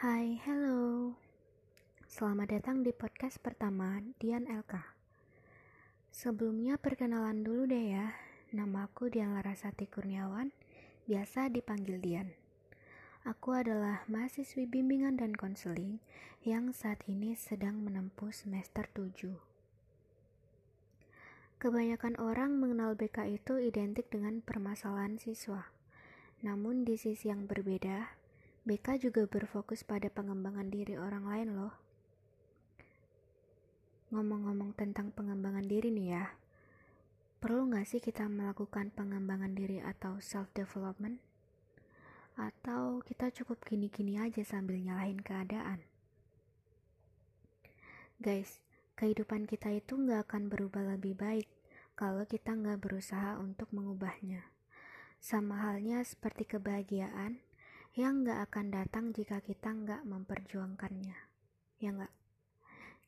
Hai, hello. Selamat datang di podcast pertama Dian LK. Sebelumnya perkenalan dulu deh ya. Nama aku Dian Larasati Kurniawan, biasa dipanggil Dian. Aku adalah mahasiswi bimbingan dan konseling yang saat ini sedang menempuh semester 7. Kebanyakan orang mengenal BK itu identik dengan permasalahan siswa. Namun di sisi yang berbeda, BK juga berfokus pada pengembangan diri orang lain loh. Ngomong-ngomong tentang pengembangan diri nih ya, perlu nggak sih kita melakukan pengembangan diri atau self-development? Atau kita cukup gini-gini aja sambil nyalahin keadaan? Guys, kehidupan kita itu nggak akan berubah lebih baik kalau kita nggak berusaha untuk mengubahnya. Sama halnya seperti kebahagiaan, yang gak akan datang jika kita gak memperjuangkannya. Ya gak?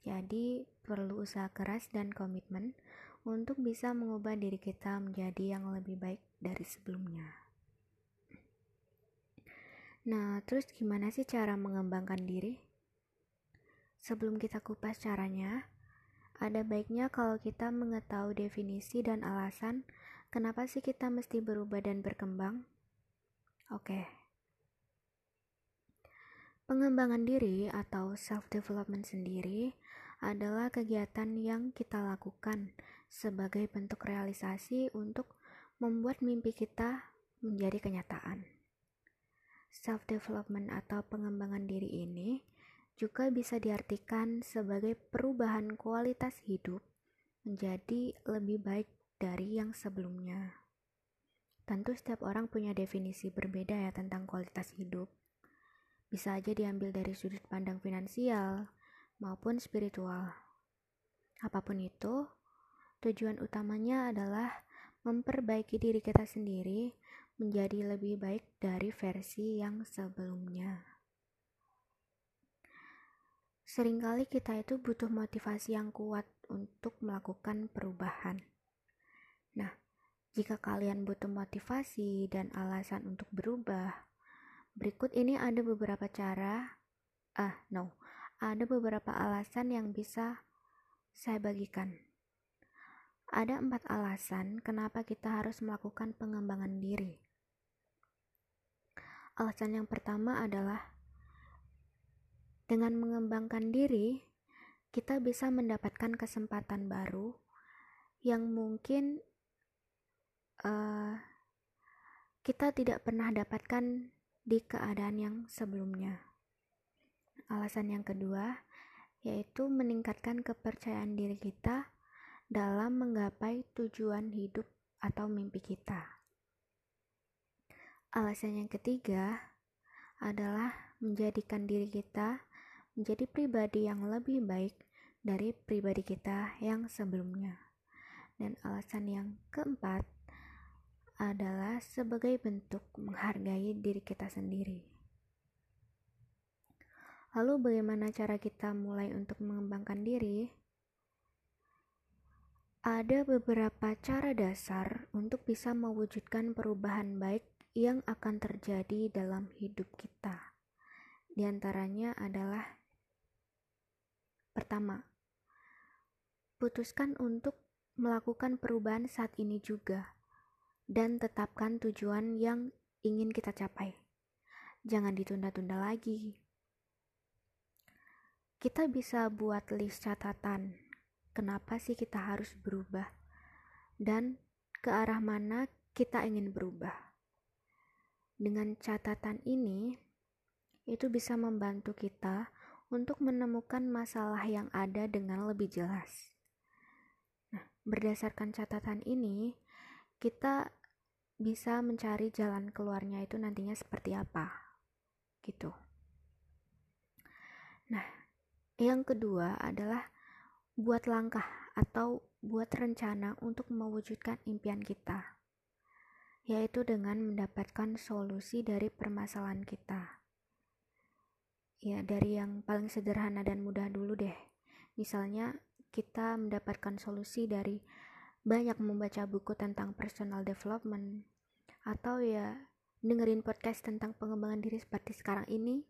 Jadi, perlu usaha keras dan komitmen untuk bisa mengubah diri kita menjadi yang lebih baik dari sebelumnya. Nah, terus gimana sih cara mengembangkan diri? Sebelum kita kupas caranya, ada baiknya kalau kita mengetahui definisi dan alasan kenapa sih kita mesti berubah dan berkembang. Oke, Pengembangan diri atau self-development sendiri adalah kegiatan yang kita lakukan sebagai bentuk realisasi untuk membuat mimpi kita menjadi kenyataan. Self-development atau pengembangan diri ini juga bisa diartikan sebagai perubahan kualitas hidup menjadi lebih baik dari yang sebelumnya. Tentu setiap orang punya definisi berbeda ya tentang kualitas hidup bisa aja diambil dari sudut pandang finansial maupun spiritual. Apa pun itu, tujuan utamanya adalah memperbaiki diri kita sendiri menjadi lebih baik dari versi yang sebelumnya. Seringkali kita itu butuh motivasi yang kuat untuk melakukan perubahan. Nah, jika kalian butuh motivasi dan alasan untuk berubah, Berikut ini ada beberapa cara, ah no, ada beberapa alasan yang bisa saya bagikan. Ada empat alasan kenapa kita harus melakukan pengembangan diri. Alasan yang pertama adalah dengan mengembangkan diri, kita bisa mendapatkan kesempatan baru yang mungkin uh, kita tidak pernah dapatkan di keadaan yang sebelumnya. Alasan yang kedua yaitu meningkatkan kepercayaan diri kita dalam menggapai tujuan hidup atau mimpi kita. Alasan yang ketiga adalah menjadikan diri kita menjadi pribadi yang lebih baik dari pribadi kita yang sebelumnya. Dan alasan yang keempat adalah sebagai bentuk menghargai diri kita sendiri. Lalu, bagaimana cara kita mulai untuk mengembangkan diri? Ada beberapa cara dasar untuk bisa mewujudkan perubahan baik yang akan terjadi dalam hidup kita. Di antaranya adalah pertama, putuskan untuk melakukan perubahan saat ini juga dan tetapkan tujuan yang ingin kita capai. Jangan ditunda-tunda lagi. Kita bisa buat list catatan. Kenapa sih kita harus berubah? Dan ke arah mana kita ingin berubah? Dengan catatan ini, itu bisa membantu kita untuk menemukan masalah yang ada dengan lebih jelas. Nah, berdasarkan catatan ini, kita bisa mencari jalan keluarnya itu nantinya seperti apa gitu. Nah yang kedua adalah buat langkah atau buat rencana untuk mewujudkan impian kita yaitu dengan mendapatkan solusi dari permasalahan kita. Ya dari yang paling sederhana dan mudah dulu deh. Misalnya kita mendapatkan solusi dari banyak membaca buku tentang personal development atau ya dengerin podcast tentang pengembangan diri seperti sekarang ini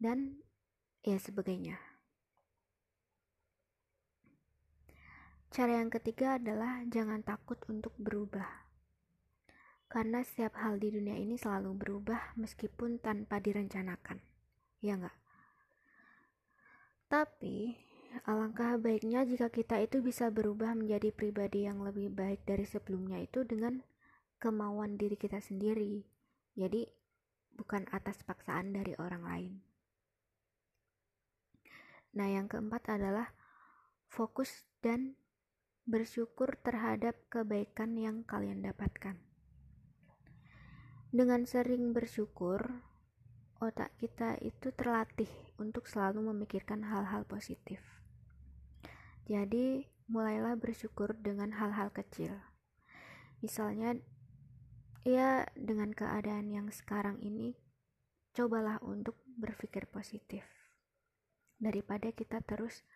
dan ya sebagainya. Cara yang ketiga adalah jangan takut untuk berubah. Karena setiap hal di dunia ini selalu berubah meskipun tanpa direncanakan. Ya enggak? Tapi, alangkah baiknya jika kita itu bisa berubah menjadi pribadi yang lebih baik dari sebelumnya itu dengan kemauan diri kita sendiri. Jadi, bukan atas paksaan dari orang lain. Nah, yang keempat adalah fokus dan bersyukur terhadap kebaikan yang kalian dapatkan. Dengan sering bersyukur, otak kita itu terlatih untuk selalu memikirkan hal-hal positif. Jadi, mulailah bersyukur dengan hal-hal kecil. Misalnya, ya dengan keadaan yang sekarang ini, cobalah untuk berpikir positif. Daripada kita terus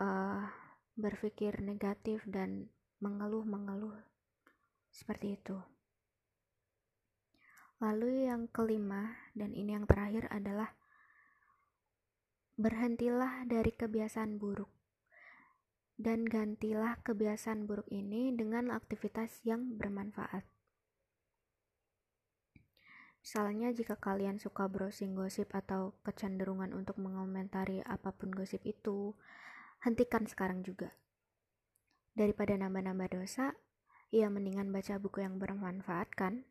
uh, berpikir negatif dan mengeluh-mengeluh seperti itu. Lalu yang kelima dan ini yang terakhir adalah berhentilah dari kebiasaan buruk dan gantilah kebiasaan buruk ini dengan aktivitas yang bermanfaat. Misalnya jika kalian suka browsing gosip atau kecenderungan untuk mengomentari apa pun gosip itu, hentikan sekarang juga. Daripada nambah-nambah dosa, ya mendingan baca buku yang bermanfaat kan?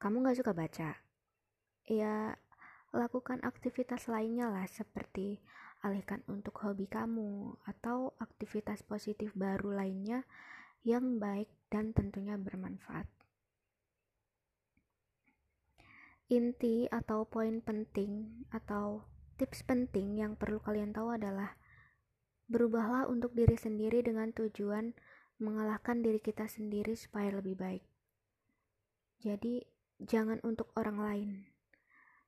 kamu gak suka baca, ya lakukan aktivitas lainnya lah seperti alihkan untuk hobi kamu atau aktivitas positif baru lainnya yang baik dan tentunya bermanfaat. Inti atau poin penting atau tips penting yang perlu kalian tahu adalah berubahlah untuk diri sendiri dengan tujuan mengalahkan diri kita sendiri supaya lebih baik. Jadi, jangan untuk orang lain.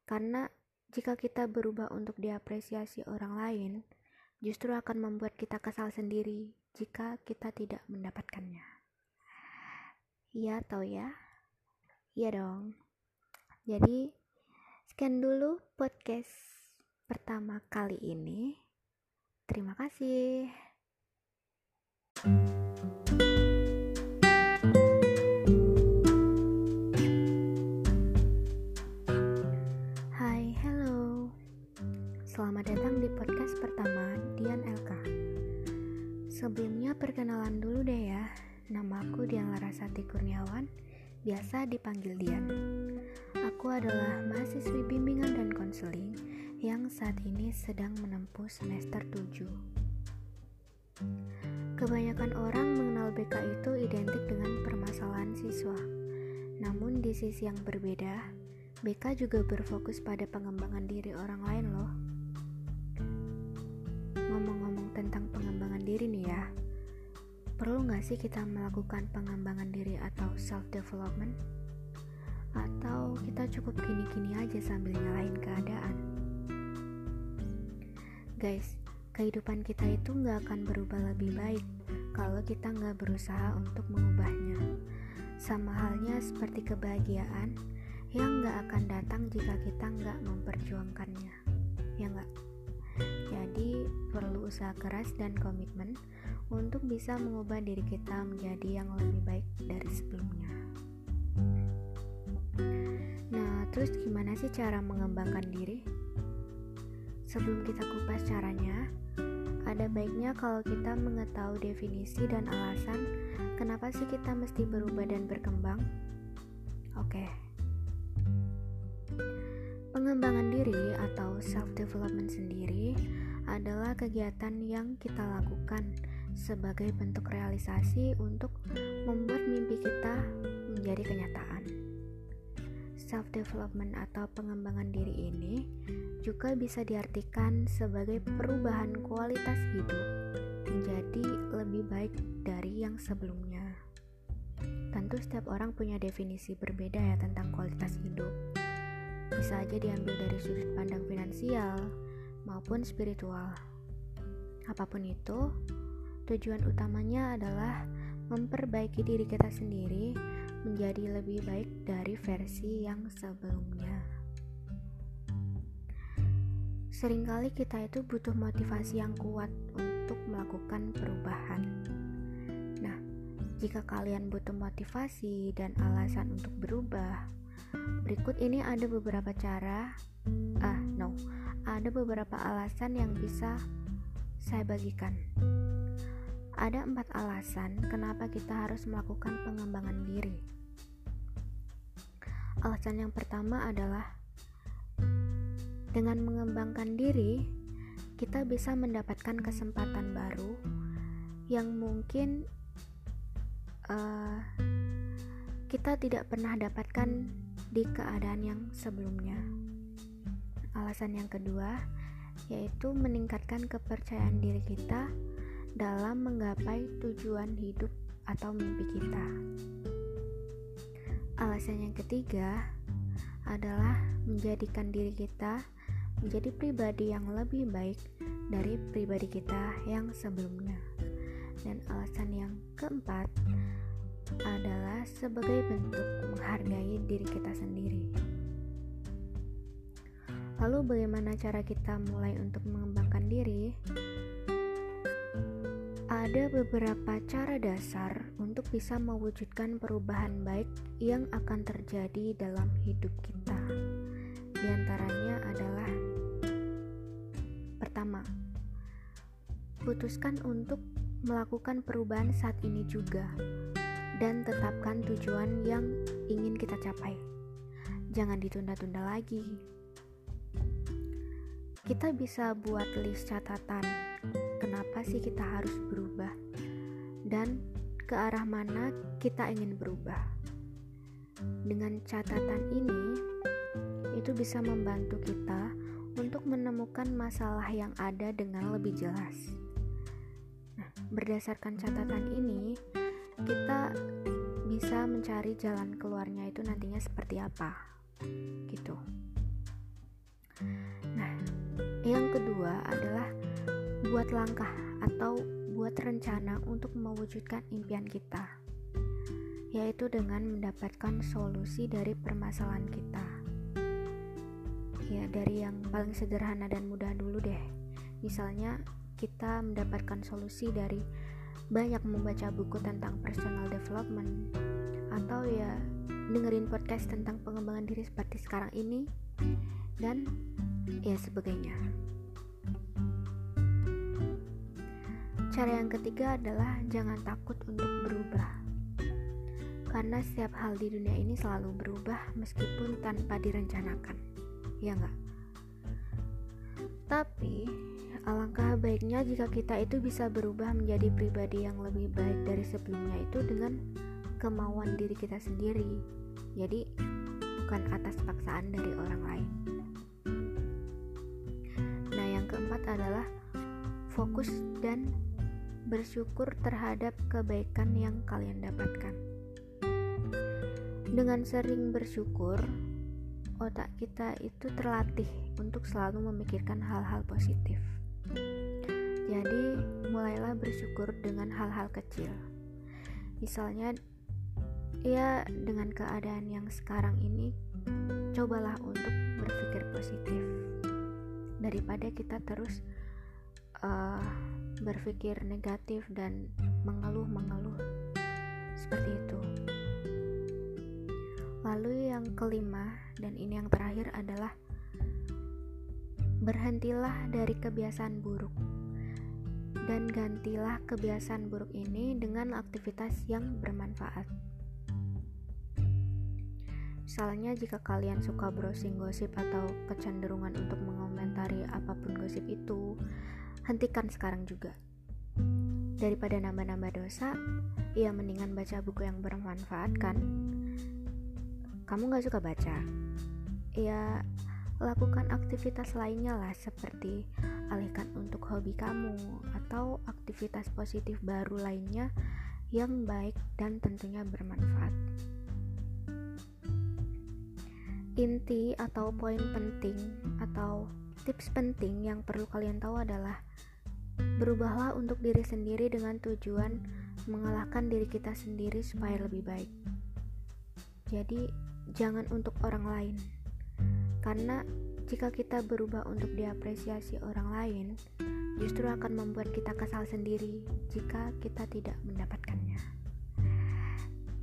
Karena jika kita berubah untuk diapresiasi orang lain, justru akan membuat kita kesal sendiri jika kita tidak mendapatkannya. Iya atau ya? Iya dong. Jadi, sekian dulu podcast pertama kali ini. Terima kasih. Selamat biasa dipanggil Dian. Aku adalah mahasiswi bimbingan dan konseling yang saat ini sedang menempuh semester 7. Kebanyakan orang mengenal BK itu identik dengan permasalahan siswa. Namun di sisi yang berbeda, BK juga berfokus pada pengembangan diri orang lain loh ngomong-ngomong tentang pengembangan diri nih ya, perlu nggak sih kita melakukan pengembangan diri atau self-development? Atau kita cukup gini-gini aja sambil nyalahin keadaan? Guys, kehidupan kita itu nggak akan berubah lebih baik kalau kita nggak berusaha untuk mengubahnya. Sama halnya seperti kebahagiaan yang nggak akan datang jika kita nggak memperjuangkannya. Ya nggak? Jadi, perlu usaha keras dan komitmen untuk bisa mengubah diri kita menjadi yang lebih baik dari sebelumnya. Nah, terus gimana sih cara mengembangkan diri? Sebelum kita kupas caranya, ada baiknya kalau kita mengetahui definisi dan alasan kenapa sih kita mesti berubah dan berkembang. Oke. Pengembangan diri atau self-development sendiri adalah kegiatan yang kita lakukan sebagai bentuk realisasi untuk membuat mimpi kita menjadi kenyataan. Self-development atau pengembangan diri ini juga bisa diartikan sebagai perubahan kualitas hidup menjadi lebih baik dari yang sebelumnya. Tentu setiap orang punya definisi berbeda ya tentang kualitas hidup. Bisa aja diambil dari sudut pandang finansial, maupun spiritual. Apa pun itu, tujuan utamanya adalah memperbaiki diri kita sendiri menjadi lebih baik dari versi yang sebelumnya. sering kali kita itu butuh motivasi yang kuat untuk melakukan perubahan. Nah, jika kalian butuh motivasi dan alasan untuk berubah, berikut ini ada beberapa cara. Ah, no, ada beberapa alasan yang bisa saya bagikan. Ada empat alasan kenapa kita harus melakukan pengembangan diri. Alasan yang pertama adalah dengan mengembangkan diri, kita bisa mendapatkan kesempatan baru yang mungkin uh, kita tidak pernah dapatkan di keadaan yang sebelumnya. Alasan yang kedua yaitu meningkatkan kepercayaan diri kita dalam menggapai tujuan hidup atau mimpi kita. Alasan yang ketiga adalah menjadikan diri kita menjadi pribadi yang lebih baik dari pribadi kita yang sebelumnya. Dan alasan yang keempat adalah sebagai bentuk menghargai diri kita sendiri. Lalu bagaimana cara kita mulai untuk mengembangkan diri? Ada beberapa cara dasar untuk bisa mewujudkan perubahan baik yang akan terjadi dalam hidup kita. Di antaranya adalah Pertama, putuskan untuk melakukan perubahan saat ini juga dan tetapkan tujuan yang ingin kita capai. Jangan ditunda-tunda lagi. Kita bisa buat list catatan kenapa sih kita harus berubah dan ke arah mana kita ingin berubah. Dengan catatan ini, itu bisa membantu kita untuk menemukan masalah yang ada dengan lebih jelas. Nah, berdasarkan catatan ini, kita bisa mencari jalan keluarnya itu nantinya seperti apa. Gitu. Nah, yang kedua adalah buat langkah atau buat rencana untuk mewujudkan impian kita, yaitu dengan mendapatkan solusi dari permasalahan kita. Ya dari yang paling sederhana dan mudah dulu deh. Misalnya kita mendapatkan solusi dari banyak membaca buku tentang personal development atau ya dengerin podcast tentang pengembangan diri seperti sekarang ini dan ya sebagainya cara yang ketiga adalah jangan takut untuk berubah karena setiap hal di dunia ini selalu berubah meskipun tanpa direncanakan ya enggak? Tapi alangkah baiknya jika kita itu bisa berubah menjadi pribadi yang lebih baik dari sebelumnya itu dengan kemauan diri kita sendiri. Jadi bukan atas paksaan dari orang lain. Nah, yang keempat adalah fokus dan bersyukur terhadap kebaikan yang kalian dapatkan. Dengan sering bersyukur, otak kita itu terlatih untuk selalu memikirkan hal-hal positif. Jadi, mulailah bersyukur dengan hal-hal kecil. Misalnya, ya dengan keadaan yang sekarang ini, cobalah untuk berpikir positif daripada kita terus uh, berpikir negatif dan mengeluh-mengeluh seperti itu. Lalu yang kelima dan ini yang terakhir adalah berhentilah dari kebiasaan buruk dan gantilah kebiasaan buruk ini dengan aktivitas yang bermanfaat. Misalnya jika kalian suka browsing gosip atau kecenderungan untuk mengomentari apa pun gosip itu, hentikan sekarang juga. Daripada nambah-nambah dosa, ya mendingan baca buku yang bermanfaat kan? kamu gak suka baca ya lakukan aktivitas lainnya lah seperti alihkan untuk hobi kamu atau aktivitas positif baru lainnya yang baik dan tentunya bermanfaat inti atau poin penting atau tips penting yang perlu kalian tahu adalah berubahlah untuk diri sendiri dengan tujuan mengalahkan diri kita sendiri supaya lebih baik jadi jangan untuk orang lain. Karena jika kita berubah untuk diapresiasi orang lain, justru akan membuat kita kesal sendiri jika kita tidak mendapatkannya.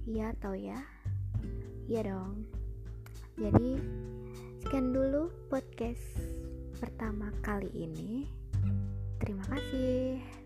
Iya atau ya? Iya dong. Jadi, sekian dulu podcast pertama kali ini. Terima kasih.